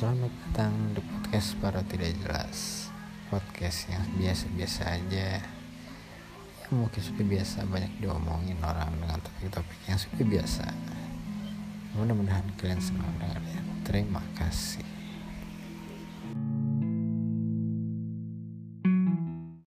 Selamat datang di podcast para tidak jelas. Podcast yang biasa-biasa aja. Ya mungkin seperti biasa banyak diomongin orang dengan topik-topik yang seperti biasa. Mudah-mudahan kalian senang dengarnya. Terima kasih.